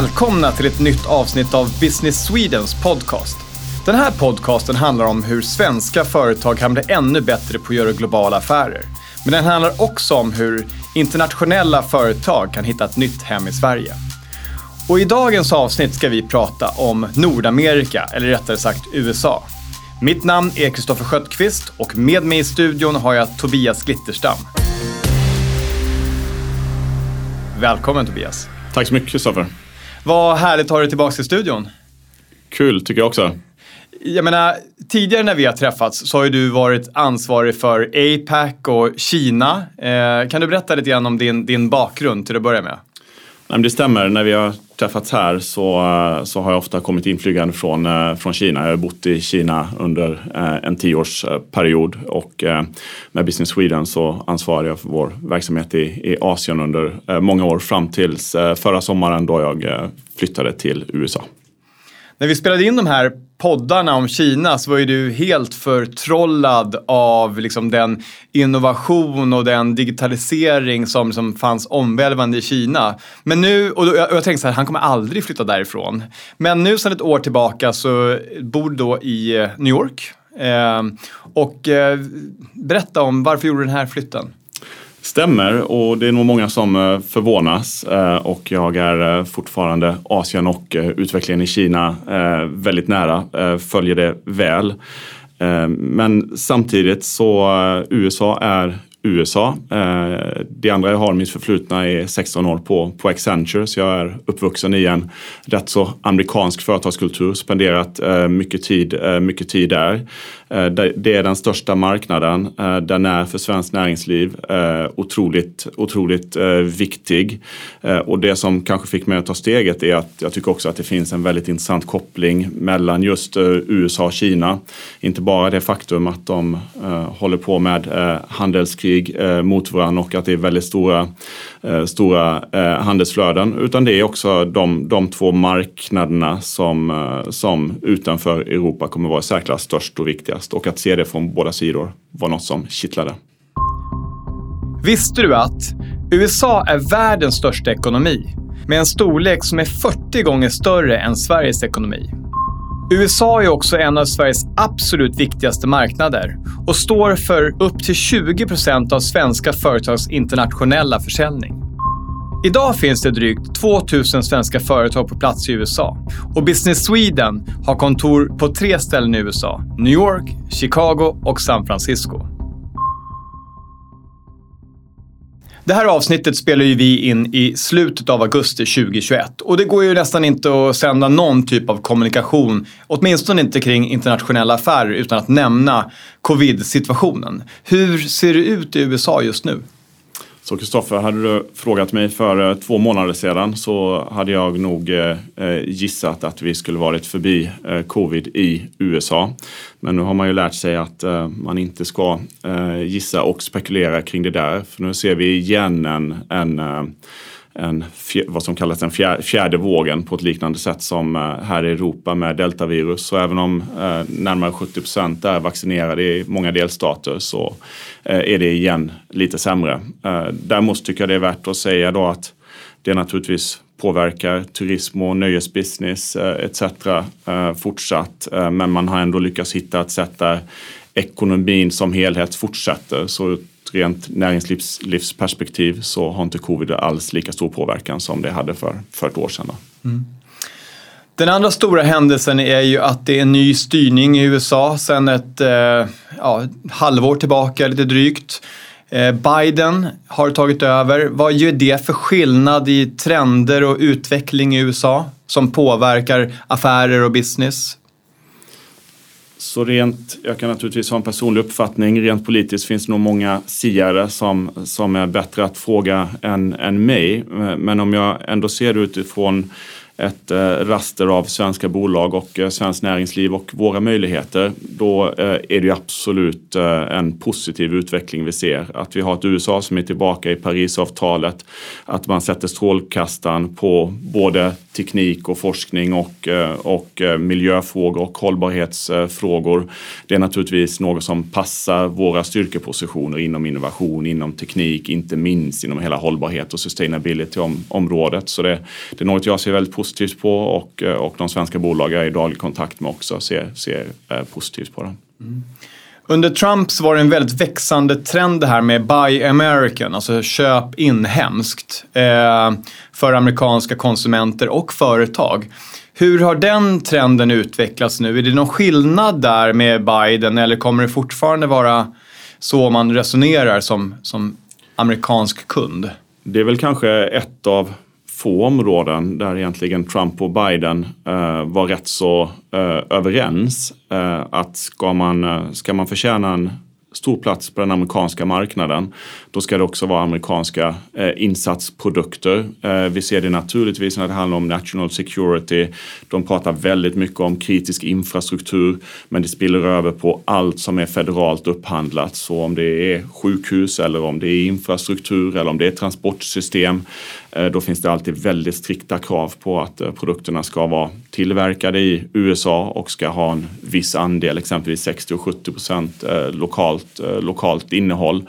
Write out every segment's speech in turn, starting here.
Välkomna till ett nytt avsnitt av Business Swedens podcast. Den här podcasten handlar om hur svenska företag kan bli ännu bättre på att göra globala affärer. Men den handlar också om hur internationella företag kan hitta ett nytt hem i Sverige. Och i dagens avsnitt ska vi prata om Nordamerika, eller rättare sagt USA. Mitt namn är Kristoffer Sköttqvist och med mig i studion har jag Tobias Glitterstam. Välkommen Tobias. Tack så mycket Kristoffer. Vad härligt att ha dig tillbaka i studion. Kul tycker jag också. Jag menar, tidigare när vi har träffats så har ju du varit ansvarig för APAC och Kina. Eh, kan du berätta lite grann om din, din bakgrund till att börja med? Nej, det stämmer. När vi har träffats här så, så har jag ofta kommit inflygande från, eh, från Kina. Jag har bott i Kina under eh, en tioårsperiod eh, och med Business Sweden så ansvarar jag för vår verksamhet i, i Asien under många år fram tills förra sommaren då jag flyttade till USA. När vi spelade in de här poddarna om Kina så var ju du helt förtrollad av liksom den innovation och den digitalisering som, som fanns omvälvande i Kina. Men nu, och, jag, och jag tänkte så här, han kommer aldrig flytta därifrån. Men nu sedan ett år tillbaka så bor du då i eh, New York. Eh, och eh, berätta om varför gjorde du den här flytten? Stämmer och det är nog många som eh, förvånas eh, och jag är eh, fortfarande Asien och utvecklingen i Kina väldigt nära, följer det väl. Men samtidigt så USA är USA. Eh, det andra jag har mitt förflutna är 16 år på, på Accenture så jag är uppvuxen i en rätt så amerikansk företagskultur, spenderat eh, mycket tid, eh, mycket tid där. Det är den största marknaden. Den är för svenskt näringsliv otroligt, otroligt viktig. Och det som kanske fick mig att ta steget är att jag tycker också att det finns en väldigt intressant koppling mellan just USA och Kina. Inte bara det faktum att de håller på med handelskrig Eh, mot varandra och att det är väldigt stora, eh, stora eh, handelsflöden, utan det är också de, de två marknaderna som, som utanför Europa kommer vara särklass störst och viktigast och att se det från båda sidor var något som kittlade. Visste du att USA är världens största ekonomi med en storlek som är 40 gånger större än Sveriges ekonomi? USA är också en av Sveriges absolut viktigaste marknader och står för upp till 20 procent av svenska företags internationella försäljning. Idag finns det drygt 2000 svenska företag på plats i USA och Business Sweden har kontor på tre ställen i USA. New York, Chicago och San Francisco. Det här avsnittet spelar ju vi in i slutet av augusti 2021 och det går ju nästan inte att sända någon typ av kommunikation, åtminstone inte kring internationella affärer utan att nämna covid-situationen. Hur ser det ut i USA just nu? Så Kristoffer, hade du frågat mig för eh, två månader sedan så hade jag nog eh, eh, gissat att vi skulle varit förbi covid i USA. Men nu har man ju lärt sig att man inte ska gissa och spekulera kring det där. För nu ser vi igen en, en en, vad som kallas den fjärde, fjärde vågen på ett liknande sätt som eh, här i Europa med deltavirus. Så även om eh, närmare 70 procent är vaccinerade i många delstater så eh, är det igen lite sämre. Eh, däremot tycker jag det är värt att säga då att det naturligtvis påverkar turism och nöjesbusiness eh, etc. Eh, fortsatt. Men man har ändå lyckats hitta ett sätt där ekonomin som helhet fortsätter. Så rent näringslivsperspektiv så har inte covid alls lika stor påverkan som det hade för, för ett år sedan. Mm. Den andra stora händelsen är ju att det är en ny styrning i USA sedan ett eh, ja, halvår tillbaka, lite drygt. Eh, Biden har tagit över. Vad gör det för skillnad i trender och utveckling i USA som påverkar affärer och business? Så rent, jag kan naturligtvis ha en personlig uppfattning. Rent politiskt finns det nog många siare som, som är bättre att fråga än, än mig. Men om jag ändå ser det utifrån ett eh, raster av svenska bolag och eh, svenskt näringsliv och våra möjligheter, då eh, är det ju absolut en positiv utveckling vi ser. Att vi har ett USA som är tillbaka i Parisavtalet, att man sätter strålkastaren på både teknik och forskning och, och miljöfrågor och hållbarhetsfrågor. Det är naturligtvis något som passar våra styrkepositioner inom innovation, inom teknik, inte minst inom hela hållbarhet och sustainability-området. Så det, det är något jag ser väldigt positivt på och, och de svenska bolag jag är i daglig kontakt med också ser, ser eh, positivt på det. Mm. Under Trump var det en väldigt växande trend det här med Buy American, alltså köp inhemskt eh, för amerikanska konsumenter och företag. Hur har den trenden utvecklats nu? Är det någon skillnad där med Biden eller kommer det fortfarande vara så man resonerar som, som amerikansk kund? Det är väl kanske ett av få områden där egentligen Trump och Biden eh, var rätt så eh, överens. Eh, att ska man, eh, ska man förtjäna en stor plats på den amerikanska marknaden. Då ska det också vara amerikanska eh, insatsprodukter. Eh, vi ser det naturligtvis när det handlar om national security. De pratar väldigt mycket om kritisk infrastruktur men det spiller över på allt som är federalt upphandlat. Så om det är sjukhus eller om det är infrastruktur eller om det är transportsystem Eh, då finns det alltid väldigt strikta krav på att eh, produkterna ska vara tillverkade i USA och ska ha en viss andel, exempelvis 60 och 70 procent eh, lokalt, lokalt innehåll.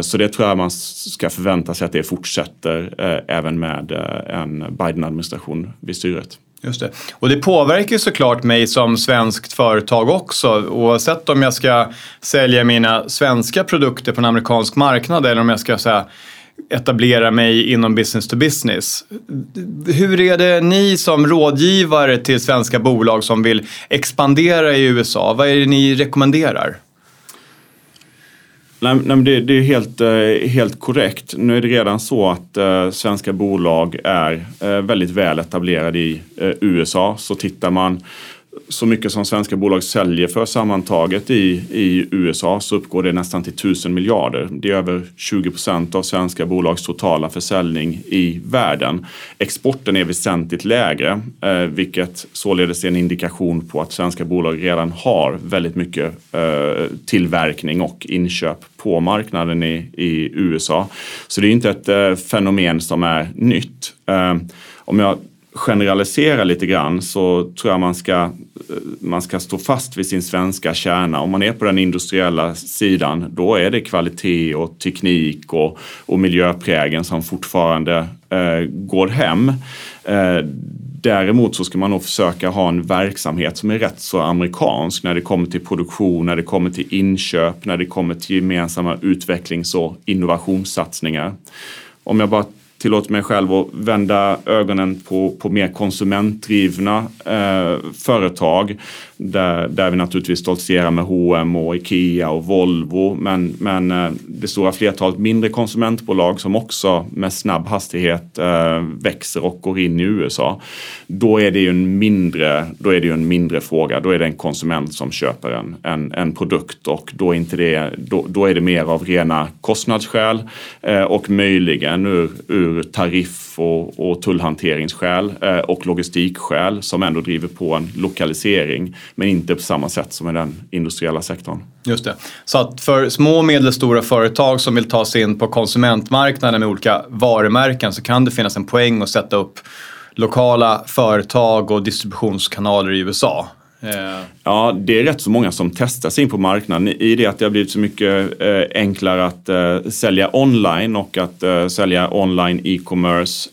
Så det tror jag man ska förvänta sig att det fortsätter även med en Biden-administration vid styret. Just det. Och det påverkar ju såklart mig som svenskt företag också. Oavsett om jag ska sälja mina svenska produkter på en amerikansk marknad eller om jag ska säga, etablera mig inom business to business. Hur är det ni som rådgivare till svenska bolag som vill expandera i USA? Vad är det ni rekommenderar? Nej, nej det, det, är helt, eh, helt korrekt. Nu är det redan så att eh, svenska bolag är eh, väldigt väl etablerade i USA. Så tittar man så mycket som svenska bolag säljer för sammantaget i, i USA så uppgår det nästan till tusen miljarder. Det är över 20 procent av svenska bolags totala försäljning i världen. Exporten är väsentligt lägre, eh, vilket således är en indikation på att svenska bolag redan har väldigt mycket eh, tillverkning och inköp på marknaden i, i USA. Så det är inte ett eh, fenomen som är nytt. Eh, om jag generalisera lite grann så tror jag man ska, eh, man ska stå fast vid sin svenska kärna. Om man är på den industriella sidan, då är det kvalitet och teknik och, och miljöprägen som fortfarande eh, går hem. Eh, Däremot så ska man nog försöka ha en verksamhet som är rätt så amerikansk när det kommer till produktion, när det kommer till inköp, när det kommer till gemensamma utvecklings och innovationssatsningar. Om jag bara tillåter mig själv att vända ögonen på, på mer konsumentdrivna eh, företag där, där vi naturligtvis stoltserar med H&M och Ikea och Volvo men, men eh, det stora flertalet mindre konsumentbolag som också med snabb hastighet eh, växer och går in i USA. Då är det ju en mindre, då är det en mindre fråga. Då är det en konsument som köper en, en, en produkt och då är, inte det, då, då är det mer av rena kostnadsskäl eh, och möjligen ur, ur tariff och, och tullhanteringsskäl och logistikskäl som ändå driver på en lokalisering men inte på samma sätt som i den industriella sektorn. Just det. Så att för små och medelstora företag som vill ta sig in på konsumentmarknaden med olika varumärken så kan det finnas en poäng att sätta upp lokala företag och distributionskanaler i USA. Eh. Ja, det är rätt så många som testar sig in på marknaden i det att det har blivit så mycket eh, enklare att eh, sälja online och att sälja online e-commerce.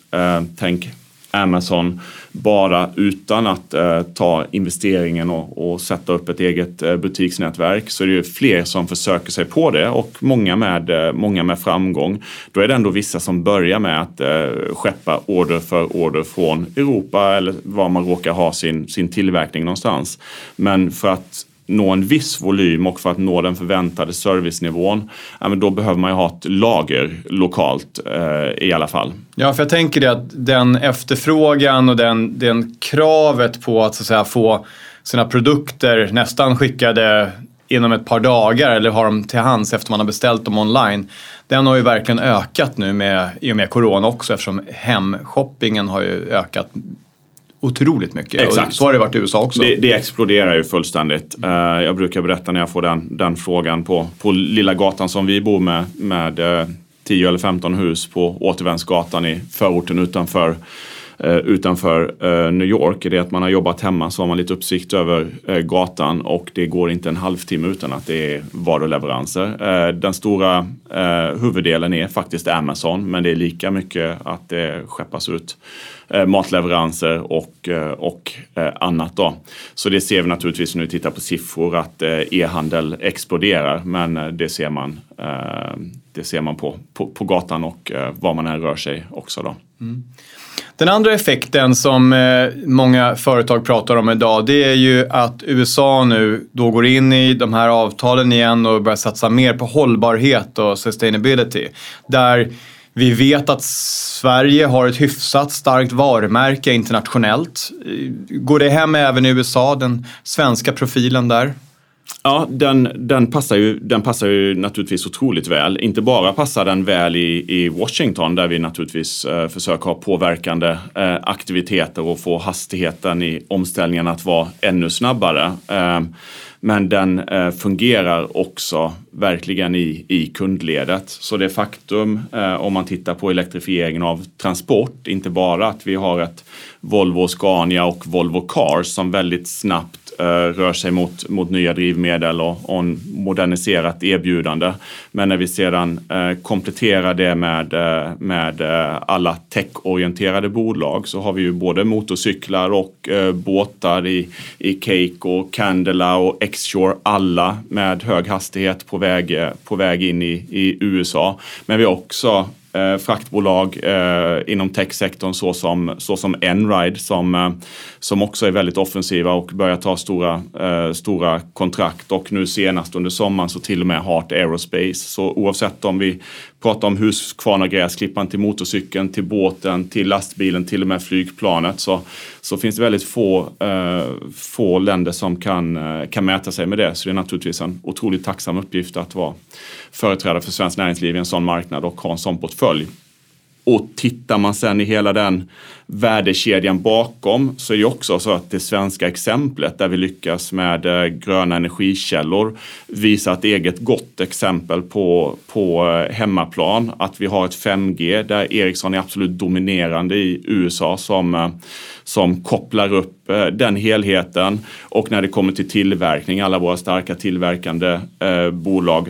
tänk Amazon bara utan att eh, ta investeringen och, och, sätta upp ett eget eh, butiksnätverk så är det ju fler som försöker sig på det och många med, eh, många med framgång. Då är det ändå vissa som börjar med att eh, skeppa order för order från Europa eller var man råkar ha sin, sin tillverkning någonstans. Men för att nå en viss volym och för att nå den förväntade servicenivån, ja, men då behöver man ju ha ett lager lokalt eh, i alla fall. Ja, för jag tänker det att den efterfrågan och den, den kravet på att, så att säga, få sina produkter nästan skickade inom ett par dagar eller ha dem till hands efter man har beställt dem online. Den har ju verkligen ökat nu med, i och med corona också eftersom hemshoppingen har ju ökat otroligt mycket. Exakt. Och så har det varit i USA också. Det, det exploderar ju fullständigt. Uh, jag brukar berätta när jag får den, den frågan på, på lilla gatan som vi bor med, med uh, 10 eller 15 hus på Återvändsgatan i förorten utanför eh, utanför eh, New York är det att man har jobbat hemma så har man lite uppsikt över eh, gatan och det går inte en halvtimme utan att det är varuleveranser. Den stora huvuddelen är faktiskt Amazon men det är lika mycket att det skeppas ut Eh, matleveranser och, eh, och eh, annat. Då. Så det ser vi naturligtvis när vi tittar på siffror att e-handel exploderar men det ser man, det ser man på, på, på gatan och var man än rör sig också. Då. Mm. Den andra effekten som många företag pratar om idag det är ju att USA nu då går in i de här avtalen igen och börjar satsa mer på hållbarhet och sustainability. Där vi vet att Sverige har ett hyfsat starkt varumärke internationellt. Går det hem även i USA, den svenska profilen där? Ja, den, den, passar ju, den passar ju naturligtvis otroligt väl. Inte bara passar den väl i, i Washington där vi naturligtvis eh, försöker ha påverkande eh, aktiviteter och få hastigheten i omställningen att vara ännu snabbare. Eh, men den eh, fungerar också verkligen i, i kundledet. Så det faktum, eh, om man tittar på elektrifieringen av transport, inte bara att vi har ett Volvo Scania och Volvo Cars som väldigt snabbt Eh, rör sig mot, mot nya drivmedel och, och en moderniserat erbjudande. Men när vi sedan eh, kompletterar det med, eh, med alla techorienterade bolag så har vi ju både motorcyklar och båtar i, i Cake och Candela och Xshore, alla med hög hastighet på väg, på väg in i, i USA. Men vi har också eh, fraktbolag eh, inom techsektorn såsom, såsom Enride som, eh, som också är väldigt offensiva och börjar ta stora, eh, stora kontrakt och nu senast under sommaren så till och med Heart Aerospace. Så oavsett om vi pratar om Husqvarna gräsklippan till motorcykeln, till båten, till lastbilen, till och med flygplanet så, så finns det väldigt få, eh, få länder som kan, eh, kan mäta sig med det. Så det är naturligtvis en otroligt tacksam uppgift att vara företrädare för svenskt näringsliv i en sån marknad och ha en sån portfölj. Och tittar man sen i hela den värdekedjan bakom så är det också så att det svenska exemplet där vi lyckas med eh, gröna energikällor visar ett eget gott exempel på, på eh, hemmaplan. Att vi har ett 5G där Ericsson är absolut dominerande i USA som, eh, som kopplar upp den helheten. Och när det kommer till tillverkning, alla våra starka tillverkande eh, bolag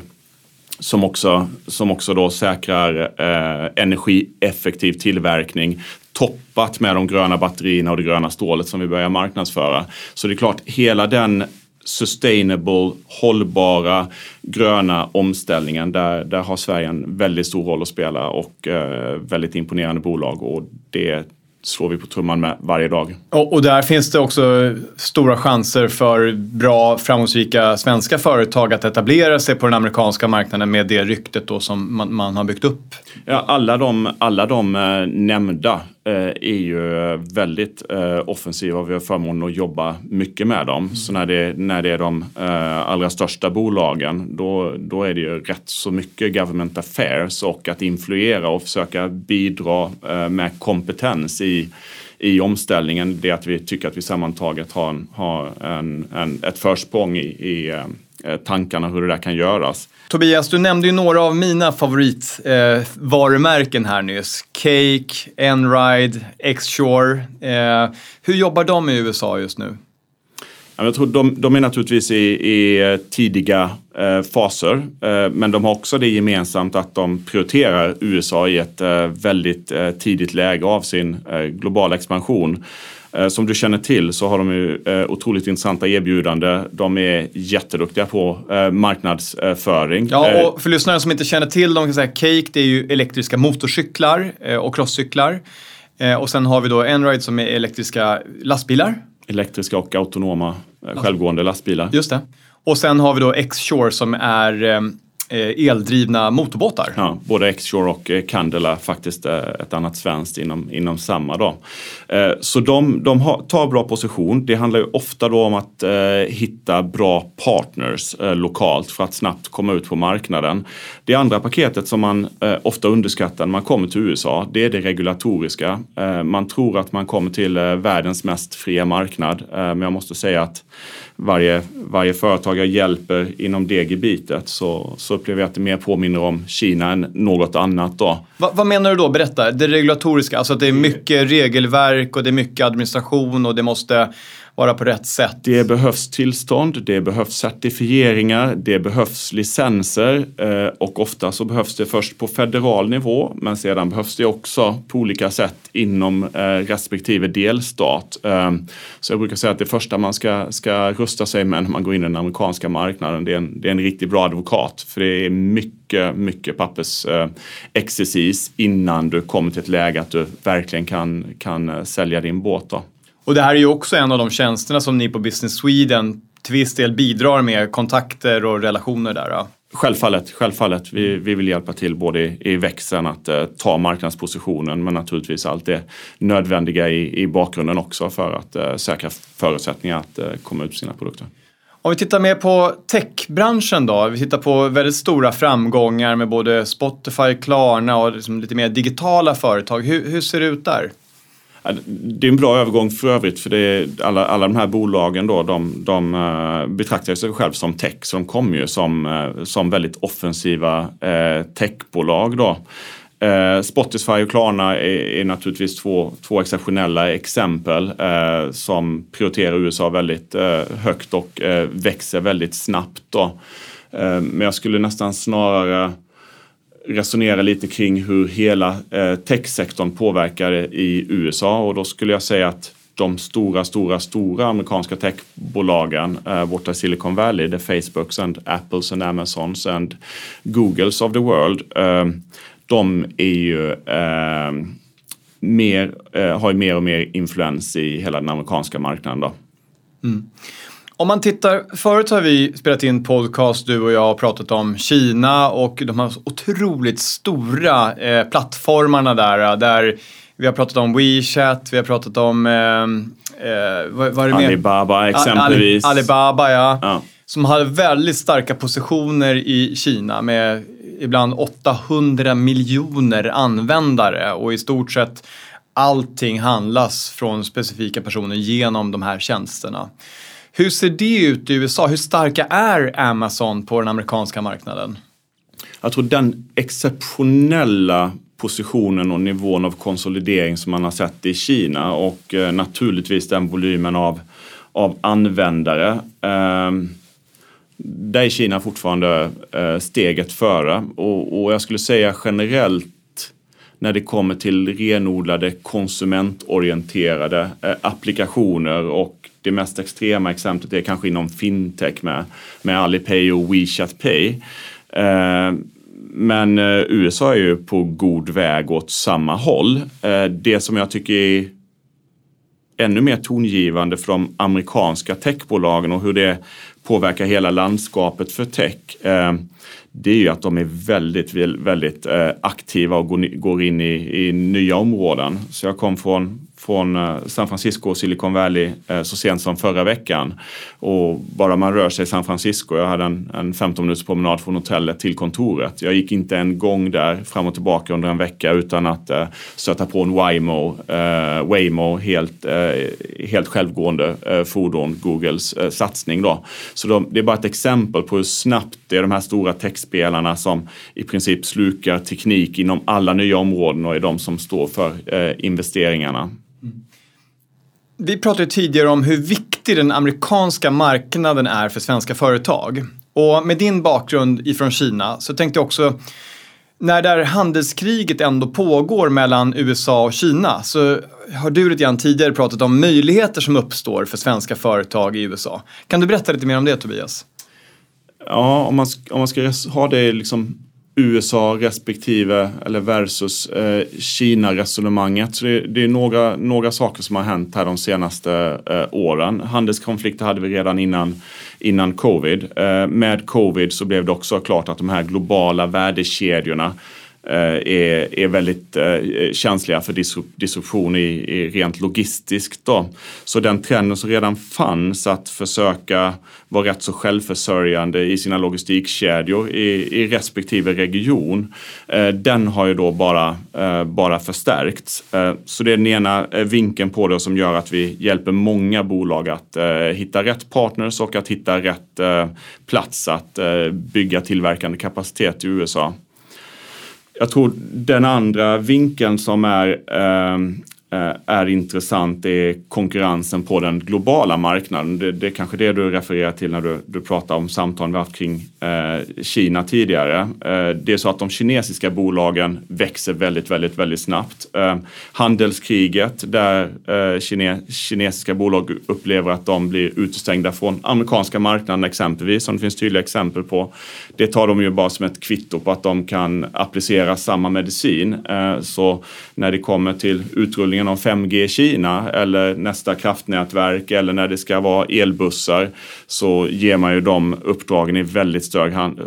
som också, som också då säkrar eh, energieffektiv tillverkning toppat med de gröna batterierna och det gröna stålet som vi börjar marknadsföra. Så det är klart, hela den sustainable, hållbara, gröna omställningen. Där, där har Sverige en väldigt stor roll att spela och eh, väldigt imponerande bolag och det slår vi på trumman med varje dag. Och, och, där finns det också stora chanser för bra, framgångsrika svenska företag att etablera sig på den amerikanska marknaden med det ryktet då som man, man har byggt upp. Ja, alla de, alla de eh, nämnda Eh, är ju väldigt eh, offensiva och vi har förmånen att jobba mycket med dem. Mm. Så när det, när det är de eh, allra största bolagen då, då är det ju rätt så mycket government affairs och att influera och försöka bidra med kompetens i i omställningen det är att vi tycker att vi sammantaget har, en, har en, en, ett försprång i, i tankarna hur det där kan göras. Tobias, du nämnde ju några av mina favoritvarumärken eh, här nyss. Cake, Enride, Xshore. Eh, hur jobbar de i USA just nu? Jag tror de, de är naturligtvis i, i eh, tidiga eh, faser, eh, men de har också det gemensamt att de prioriterar USA i ett eh, väldigt eh, tidigt läge av sin eh, globala expansion. Som du känner till så har de ju otroligt intressanta erbjudanden. De är jätteduktiga på marknadsföring. Ja, och för lyssnare som inte känner till dem kan säga Cake, det är ju elektriska motorcyklar och crosscyklar. Och sen har vi då Enride som är elektriska lastbilar elektriska och autonoma självgående lastbilar. Just det. Och sen har vi då X-Shore som är eh, Eh, eldrivna motorbåtar. Ja, både Xshore och eh, Candela faktiskt eh, ett annat svenskt inom, inom samma. Då. Så de, de har, tar bra position. Det handlar ju ofta då om att eh, hitta bra partners eh, lokalt för att snabbt komma ut på marknaden. Det andra paketet som man ofta underskattar när man kommer till USA, det är det regulatoriska. man tror att man kommer till världens mest fria marknad, men jag måste säga att varje, varje företag jag hjälper inom det gebitet så, så upplever jag att det mer påminner om Kina än något annat. Då. Va, vad menar du då? Berätta. Det regulatoriska, alltså att det är mycket regelverk och det är mycket administration och det måste vara på rätt sätt. Det behövs tillstånd, det behövs certifieringar, det behövs licenser eh, och ofta så behövs det först på federal nivå men sedan behövs det också på olika sätt inom eh, respektive delstat. Eh, så jag brukar säga att det första man ska, ska rusta sig med när man går in i den amerikanska marknaden det är en, det är en riktigt bra advokat för det är mycket, mycket pappersexercis innan du kommer till ett läge att du verkligen kan, kan sälja din båt. Då. Och det här är ju också en av de tjänsterna som ni på Business Sweden till viss del bidrar med kontakter och relationer där. Ja. Självfallet, självfallet. Vi, vi vill hjälpa till både i, i växeln att eh, ta marknadspositionen men naturligtvis allt det nödvändiga i, i bakgrunden också för att eh, säkra förutsättningar att eh, komma ut med sina produkter. Om vi tittar mer på techbranschen då. Vi tittar på väldigt stora framgångar med både Spotify, Klarna och liksom lite mer digitala företag. Hur, hur ser det ut där? Det är en bra övergång för övrigt för det är alla, alla de här bolagen då, de, de eh, betraktar sig själva som tech så de kommer ju som, eh, som väldigt offensiva eh, techbolag då. Spotify och Klarna är, är, naturligtvis två, två exceptionella exempel som prioriterar USA väldigt högt och växer väldigt snabbt. Då. men jag skulle nästan snarare resonera lite kring hur hela eh, techsektorn påverkar i USA och då skulle jag säga att de stora, stora, stora amerikanska techbolagen eh, borta i Silicon Valley, det är Facebooks and Apples and Amazons and Googles of the world, eh, de är ju eh, mer, eh, har ju mer och mer influens i hela den amerikanska marknaden. Då. Mm. Om man tittar, förut har vi spelat in podcast, du och jag, och pratat om Kina och de här otroligt stora eh, plattformarna där, där vi har pratat om WeChat, vi har pratat om... Eh, eh, vad, vad Alibaba exempelvis. Ali, Alibaba, ja. ja. Som har väldigt starka positioner i Kina med ibland 800 miljoner användare och i stort sett allting handlas från specifika personer genom de här tjänsterna. Hur ser det ut i USA? Hur starka är Amazon på den amerikanska marknaden? Jag tror den exceptionella positionen och nivån av konsolidering som man har sett i Kina och eh, naturligtvis den volymen av, av användare. Ehm, där är Kina fortfarande eh, steget före och, och jag skulle säga generellt när det kommer till renodlade konsumentorienterade eh, applikationer och det mest extrema exemplet är kanske inom fintech med, med Alipay och WeChat Pay. Eh, men eh, USA är ju på god väg åt samma håll. Det som jag tycker är ännu mer tongivande för de amerikanska techbolagen och hur det påverkar hela landskapet för tech eh, det är ju att de är väldigt, väldigt eh, aktiva och går in i, i nya områden. Så jag kom från från eh, San Francisco och Silicon Valley eh, så sent som förra veckan. Och bara man rör sig i San Francisco, jag hade en, en 15 minuters promenad från hotellet till kontoret. Jag gick inte en gång där fram och tillbaka under en vecka utan att eh, stöta på en Waymo, eh, Waymo helt, eh, helt självgående eh, fordon, Googles eh, satsning. Då. Så de, det är bara ett exempel på hur snabbt det är de här stora techspelarna som i princip slukar teknik inom alla nya områden och är de som står för eh, investeringarna. Vi pratade tidigare om hur viktig den amerikanska marknaden är för svenska företag. Och med din bakgrund ifrån Kina så tänkte jag också när det här handelskriget ändå pågår mellan USA och Kina så har du lite grann tidigare pratat om möjligheter som uppstår för svenska företag i USA. Kan du berätta lite mer om det Tobias? Ja, om man, om man ska ha det liksom USA respektive eller versus eh, Kina-resonemanget. Så det, det, är några, några saker som har hänt här de senaste eh, åren. Handelskonflikter hade vi redan innan, innan covid. Eh, med covid så blev det också klart att de här globala värdekedjorna Eh, är, är väldigt eh, känsliga för disruption i, i rent logistiskt. Då. Så den trenden som redan fanns att försöka vara rätt så självförsörjande i sina logistikkedjor i, i respektive region, eh, den har ju då bara, bara förstärkts. Så det är den ena vinkeln på det som gör att vi hjälper många bolag att hitta rätt partners och att hitta rätt plats att bygga tillverkande kapacitet i USA. Jag tror den andra vinkeln som är eh, Eh, är intressant är konkurrensen på den globala marknaden. Det, det är kanske det du refererar till när du, du pratar om samtalen vi haft kring eh, Kina tidigare. Eh, det är så att de kinesiska bolagen växer väldigt, väldigt, väldigt snabbt. Eh, handelskriget där eh, kine, kinesiska bolag upplever att de blir utestängda från amerikanska marknaden exempelvis, som det finns tydliga exempel på. Det tar de ju bara som ett kvitto på att de kan applicera samma medicin. Eh, så när det kommer till utrullningen utvecklingen om 5G i Kina eller nästa kraftnätverk eller när det ska vara elbussar så ger man ju de uppdragen i väldigt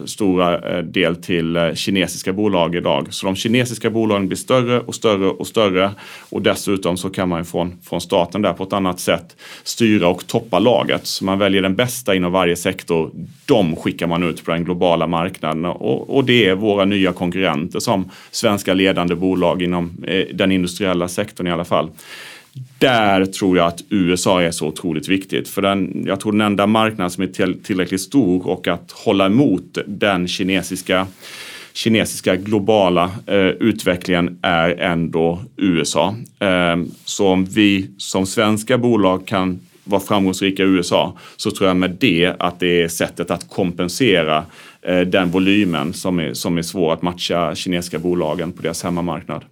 stora eh, del till eh, kinesiska bolag idag. Så de kinesiska bolagen blir större och större och större och dessutom så kan man ju från, från staten där på ett annat sätt styra och toppa laget. Så man väljer den bästa inom varje sektor. De skickar man ut på den globala marknaden och, och det är våra nya konkurrenter som svenska ledande bolag inom eh, den industriella sektorn i alla fall. Där tror jag att USA är så otroligt viktigt. För den, jag tror den enda marknaden som är tillräckligt stor och att hålla emot den kinesiska kinesiska globala eh, utvecklingen är ändå USA. Eh, så om vi som svenska bolag kan vara framgångsrika i USA så tror jag med det att det är sättet att kompensera eh, den volymen som är, som är svår att matcha kinesiska bolagen på deras hemmamarknad.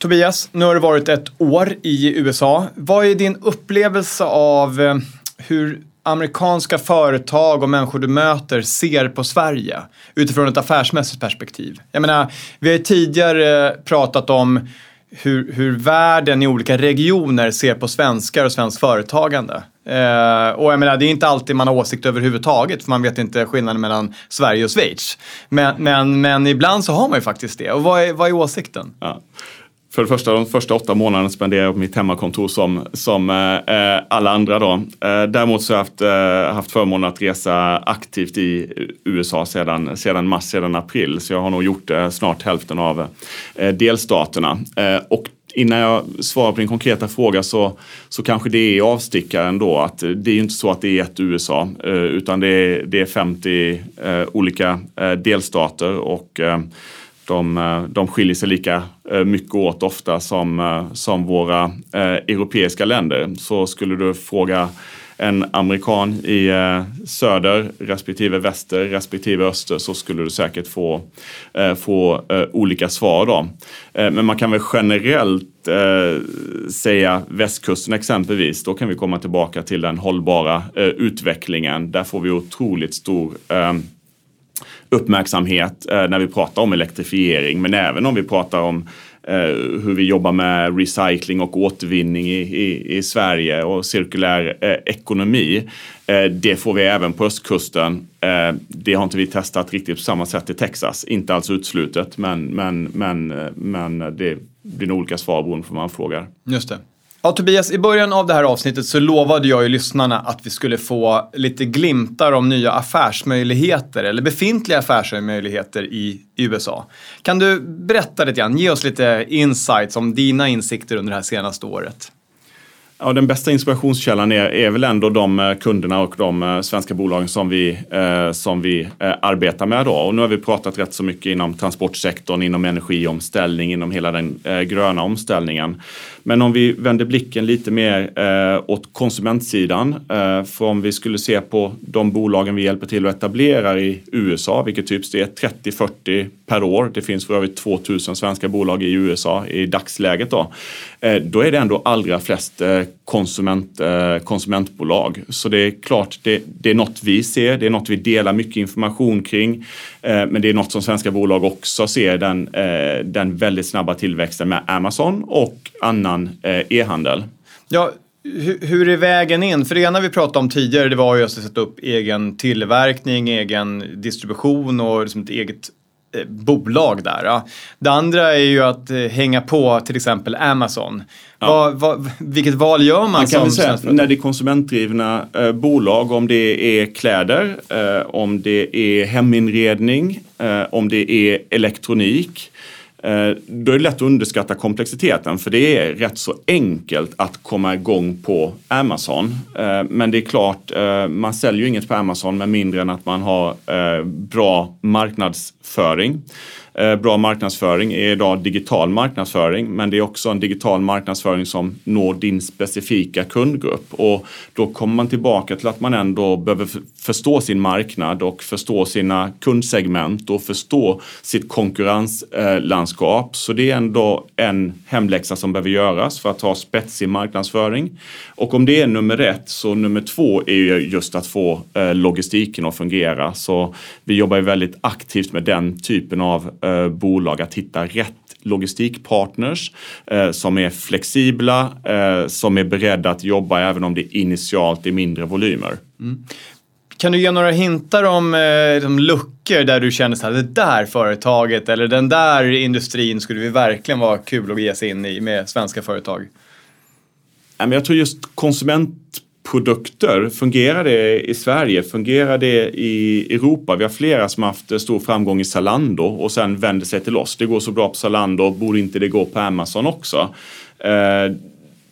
Tobias, nu har det varit ett år i USA. Vad är din upplevelse av eh, hur amerikanska företag och människor du möter ser på Sverige utifrån ett affärsmässigt perspektiv? Jag menar, vi har tidigare eh, pratat om hur, hur världen i olika regioner ser på svenskar och svenskt företagande. Eh, och jag menar, det är inte alltid man har åsikt överhuvudtaget för man vet inte skillnaden mellan Sverige och Schweiz. Men, men, men ibland så har man ju faktiskt det. Och vad är, vad är åsikten? Ja. För det första, de första åtta månaderna spenderade jag på mitt hemmakontor som, som eh, eh, alla andra. Då. Eh, däremot så har jag haft, eh, haft förmånen att resa aktivt i USA sedan, sedan mars, sedan april. Så jag har nog gjort eh, snart hälften av eh, delstaterna. Eh, och innan jag svarar på din konkreta fråga så, så kanske det är avstickaren då att det är ju inte så att det är ett USA eh, utan det är, det är 50 eh, olika eh, delstater och eh, de, eh, de skiljer sig lika eh, mycket åt ofta som, eh, som våra europeiska länder. Så skulle du fråga en amerikan i söder respektive väster respektive öster så skulle du säkert få, få olika svar då. Men man kan väl generellt säga västkusten exempelvis, då kan vi komma tillbaka till den hållbara utvecklingen. Där får vi otroligt stor uppmärksamhet eh, när vi pratar om elektrifiering, men även om vi pratar om eh, hur vi jobbar med recycling och återvinning i, i, i Sverige och cirkulär eh, ekonomi. Eh, det får vi även på östkusten. Eh, det har inte vi testat riktigt på samma sätt i Texas. Inte alls utslutet, men, men, men, eh, men det blir nog olika svar beroende på vad man frågar. Just det. Ja, Tobias, i början av det här avsnittet så lovade jag ju lyssnarna att vi skulle få lite glimtar om nya affärsmöjligheter eller befintliga affärsmöjligheter i USA. Kan du berätta lite grann, ge oss lite insights om dina insikter under det här senaste året? Ja, den bästa inspirationskällan är, är väl ändå de eh, kunderna och de eh, svenska bolagen som vi, eh, som vi eh, arbetar med. Då. Och nu har vi pratat rätt så mycket inom transportsektorn, inom energiomställning, inom hela den eh, gröna omställningen. Men om vi vänder blicken lite mer eh, åt konsumentsidan. Eh, för om vi skulle se på de bolagen vi hjälper till att etablera i USA, vilket typs det är 30-40 per år. Det finns för övrigt 2000 svenska bolag i USA i dagsläget. Då, eh, Eh, då är det ändå allra flest eh, konsument, eh, konsumentbolag. Så det är klart, det, det, är något vi ser, det är något vi delar mycket information kring. Men det är något som svenska bolag också ser, den, den väldigt snabba tillväxten med Amazon och annan e-handel. Ja, hur är vägen in? För det ena vi pratade om tidigare det var ju att sätta upp egen tillverkning, egen distribution och liksom ett eget bolag där. Det andra är ju att eh, hänga på till exempel Amazon. Ja. Vad, vad, vilket val gör man, man kan som säga, När det är konsumentdrivna eh, bolag, om det är kläder, eh, om det är heminredning, eh, om det är elektronik, Eh, Eh, då är det lätt att underskatta komplexiteten för det är rätt så enkelt att komma igång på Amazon. Eh, men det är klart, eh, man säljer ju inget på Amazon med mindre än att man har bra marknadsföring. Eh, bra marknadsföring är idag digital marknadsföring, men det är också en digital marknadsföring som når din specifika kundgrupp. Och då kommer man tillbaka till att man ändå behöver förstå sin marknad och förstå sina kundsegment och förstå sitt konkurrenslandskap. Så det är ändå en hemläxa som behöver göras för att ha spetsig marknadsföring. Och om det är nummer ett, så nummer två är ju just att få eh, logistiken att fungera. Så vi jobbar ju väldigt aktivt med den typen av eh, eh, bolag att hitta rätt logistikpartners eh, som är flexibla, eh, som är beredda att jobba även om det initialt är mindre volymer. Mm. Kan du ge några hintar om eh, de luckor där du känner att det där företaget eller den där industrin skulle vi verkligen vara kul att ge sig in i med svenska företag? Jag tror just konsument produkter. Fungerar det i Sverige? Fungerar det i Europa? Vi har flera som haft stor framgång i Zalando och sen vänder sig till oss. Det går så bra på Zalando, borde inte det gå på Amazon också? Eh,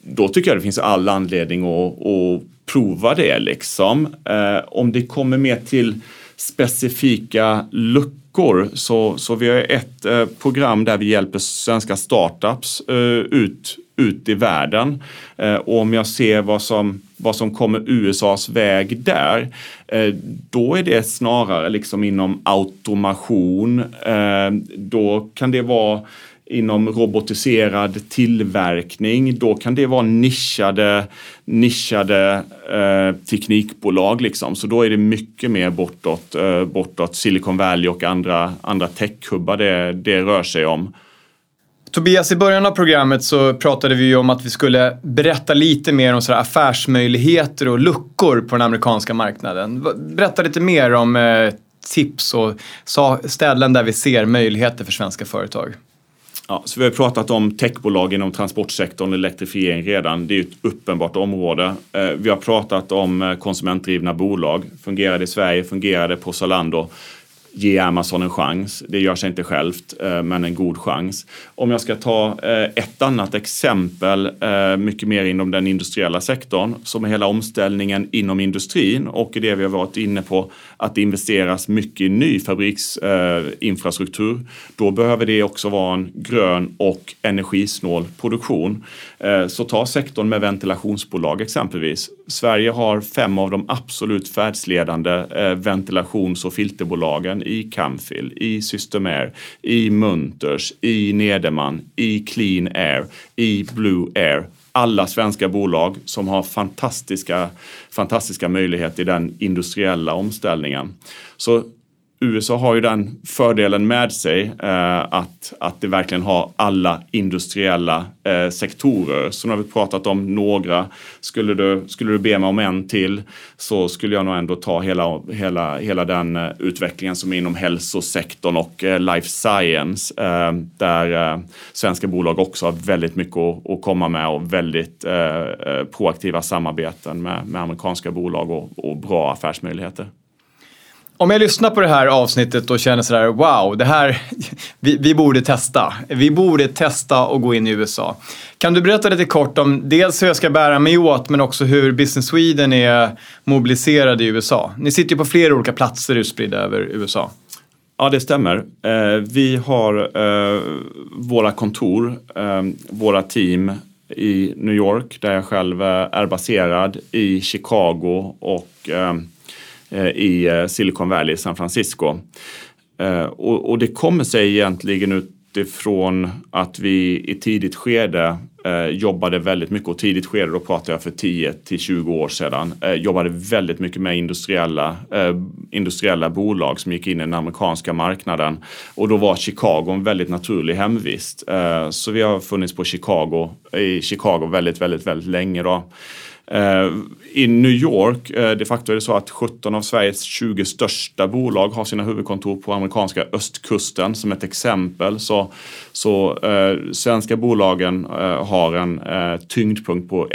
då tycker jag det finns all anledning att, att prova det liksom. Eh, om det kommer mer till specifika luckor så, så vi har ett eh, program där vi hjälper svenska startups eh, ut, ut i världen. Eh, och om jag ser vad som vad som kommer USAs väg där, eh, då är det snarare liksom inom automation. Eh, då kan det vara inom robotiserad tillverkning. Då kan det vara nischade, nischade eh, teknikbolag. Liksom. Så då är det mycket mer bortåt, eh, bortåt Silicon Valley och andra, andra techhubbar det, det rör sig om. Tobias, i början av programmet så pratade vi ju om att vi skulle berätta lite mer om sådär affärsmöjligheter och luckor på den amerikanska marknaden. Berätta lite mer om eh, tips och ställen där vi ser möjligheter för svenska företag. Ja, så vi har pratat om techbolag inom transportsektorn och elektrifiering redan. Det är ett uppenbart område. Eh, vi har pratat om eh, konsumentdrivna bolag. Fungerar det i Sverige? Fungerar det på Zalando? Ge Amazon en chans. Det gör sig inte självt, eh, men en god chans. Om jag ska ta eh, ett annat exempel, eh, mycket mer inom den industriella sektorn, som är hela omställningen inom industrin och det vi har varit inne på, att det investeras mycket i ny fabriksinfrastruktur. Då behöver det också vara en grön och energisnål produktion. Så ta sektorn med ventilationsbolag exempelvis. Sverige har fem av de absolut världsledande ventilations och filterbolagen i Camfil, i Systemair, i Munters, i Nederman, i Clean Air, i Blue Air. Alla svenska bolag som har fantastiska, fantastiska möjligheter i den industriella omställningen. Så USA har ju den fördelen med sig eh, att, att det verkligen har alla industriella eh, sektorer. Så nu har vi pratat om några. Skulle du, skulle du be mig om en till så skulle jag nog ändå ta hela, hela, hela den eh, utvecklingen som är inom hälsosektorn och eh, life science eh, där eh, svenska bolag också har väldigt mycket att, att komma med och väldigt eh, eh, proaktiva samarbeten med, med amerikanska bolag och, och bra affärsmöjligheter. Om jag lyssnar på det här avsnittet och känner sådär, wow, det här, vi, vi, borde testa. Vi borde testa att gå in i USA. Kan du berätta lite kort om dels hur jag ska bära mig åt, men också hur Business Sweden är mobiliserad i USA? Ni sitter ju på flera olika platser utspridda över USA. Ja, det stämmer. Eh, vi har eh, våra kontor, eh, våra team i New York, där jag själv är baserad, i Chicago och Eh, i eh, Silicon Valley, San Francisco. Eh, och, och det kommer sig egentligen utifrån att vi i tidigt skede eh, jobbade väldigt mycket och tidigt skede, då pratar jag för 10 till 20 år sedan, eh, jobbade väldigt mycket med industriella, eh, industriella bolag som gick in i den amerikanska marknaden. Och då var Chicago en väldigt naturlig hemvist. Eh, så vi har funnits på Chicago, i Chicago väldigt, väldigt, väldigt länge. Då. Eh, I New York, eh, de facto är det så att 17 av Sveriges 20 största bolag har sina huvudkontor på amerikanska östkusten. Som ett exempel så, så eh, svenska bolagen eh, har en eh, tyngdpunkt på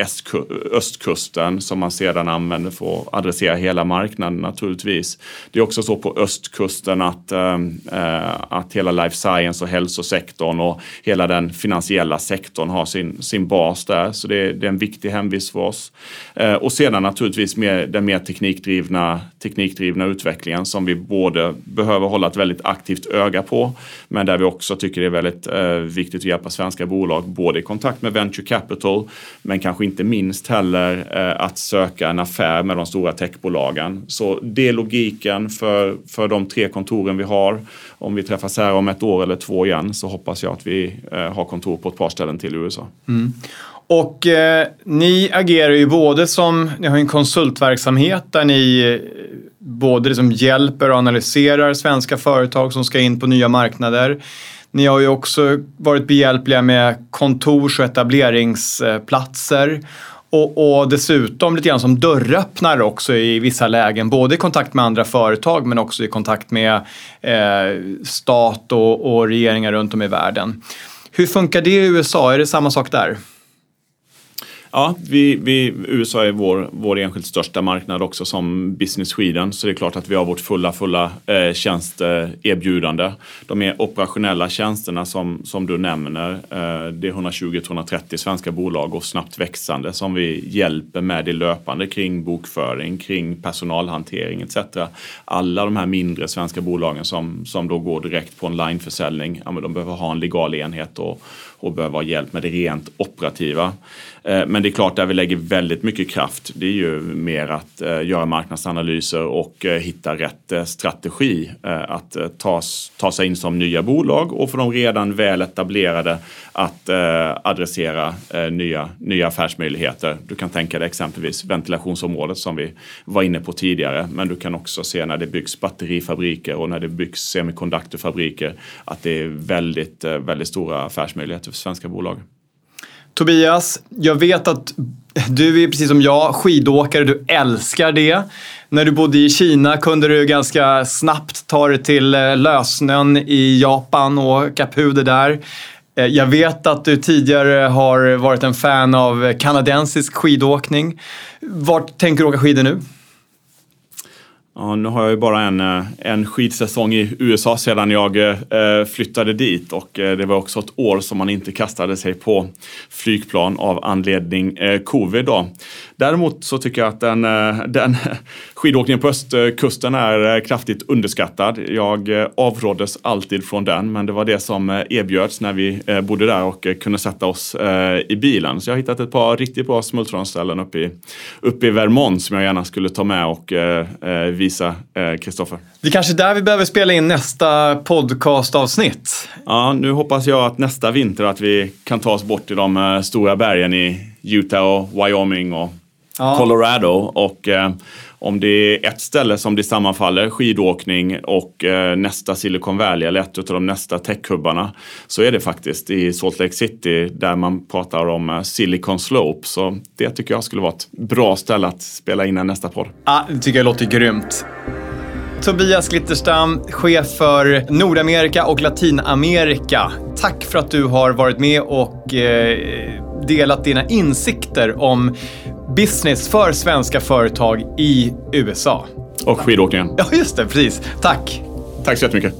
östkusten som man sedan använder för att adressera hela marknaden naturligtvis. Det är också så på östkusten att, eh, eh, att hela life science och hälsosektorn och hela den finansiella sektorn har sin, sin bas där. Så det, det är en viktig hemvist för oss. Eh, och sedan naturligtvis med den mer teknikdrivna, teknikdrivna utvecklingen som vi både behöver hålla ett väldigt aktivt öga på men där vi också tycker det är väldigt eh, viktigt att hjälpa svenska bolag både i kontakt med venture capital men kanske inte minst heller eh, att söka en affär med de stora techbolagen. Så det är logiken för, för de tre kontoren vi har. Om vi träffas här om ett år eller två igen så hoppas jag att vi har kontor på ett par ställen till i USA. Mm. Och eh, ni agerar ju både som, ni har en konsultverksamhet där ni eh, både liksom hjälper och analyserar svenska företag som ska in på nya marknader. Ni har ju också varit behjälpliga med kontors och etableringsplatser. Och, och, dessutom lite grann som dörröppnare också i vissa lägen. Både i kontakt med andra företag men också i kontakt med eh, stat och, och regeringar runt om i världen. Hur funkar det i USA? Är det samma sak där? Ja, vi, vi, USA är vår, vår enskilt största marknad också som Business Sweden. Så det är klart att vi har vårt fulla, fulla eh, tjänsteerbjudande. De är operationella tjänsterna som, som du nämner. Eh, det är 120-230 svenska bolag och snabbt växande som vi hjälper med det löpande kring bokföring, kring personalhantering etc. Alla de här mindre svenska bolagen som, som då går direkt på onlineförsäljning, ja, de behöver ha en legal enhet och, och behöver ha hjälp med det rent operativa. Eh, men det är klart, där vi lägger väldigt mycket kraft, det är ju mer att eh, göra marknadsanalyser och eh, hitta rätt strategi. Att ta, ta sig in som nya bolag och för de redan väl etablerade att adressera nya, nya affärsmöjligheter. Du kan tänka dig exempelvis ventilationsområdet som vi var inne på tidigare. Men du kan också se när det byggs batterifabriker och när det byggs semikonduktorfabriker att det är väldigt, väldigt stora affärsmöjligheter för svenska bolag. Tobias, jag vet att du är precis som jag skidåkare, du älskar det. När du bodde i Kina kunde du ganska snabbt ta dig till eh, lösnön i Japan och åka puder där. Eh, jag vet att du tidigare har varit en fan av eh, kanadensisk skidåkning. Vart tänker du åka skidor nu? Ja, nu har jag ju bara en, eh, en skidsäsong i USA sedan jag eh, eh, flyttade dit och eh, det var också ett år som man inte kastade sig på flygplan av anledning eh, covid. Då. Däremot så tycker jag att den, eh, den skidåkningen på östkusten är eh, kraftigt underskattad. Jag avråddes alltid från den, men det var det som erbjöds när vi bodde där och kunde sätta oss i bilen. Så jag har hittat ett par riktigt bra smultronställen uppe i, uppe i Vermont som jag gärna skulle ta med och visa Kristoffer. Det är kanske är där vi behöver spela in nästa podcastavsnitt. Ja, nu hoppas jag att nästa vinter att vi kan ta oss bort till de stora bergen i Utah och Wyoming och ja. Colorado. Och eh, om det är ett ställe som det sammanfaller, skidåkning och eh, nästa Silicon Valley eller ett av de nästa techhubbarna så är det faktiskt i Salt Lake City där man pratar om eh, Silicon Slope. Så det tycker jag skulle vara ett bra ställe att spela in nästa podd. Ja, det tycker jag låter grymt. Tobias Glitterstam, chef för Nordamerika och Latinamerika. Tack för att du har varit med och eh, delat dina insikter om business för svenska företag i USA. Och skidåkningen. Ja, just det. Precis. Tack. Tack så jättemycket.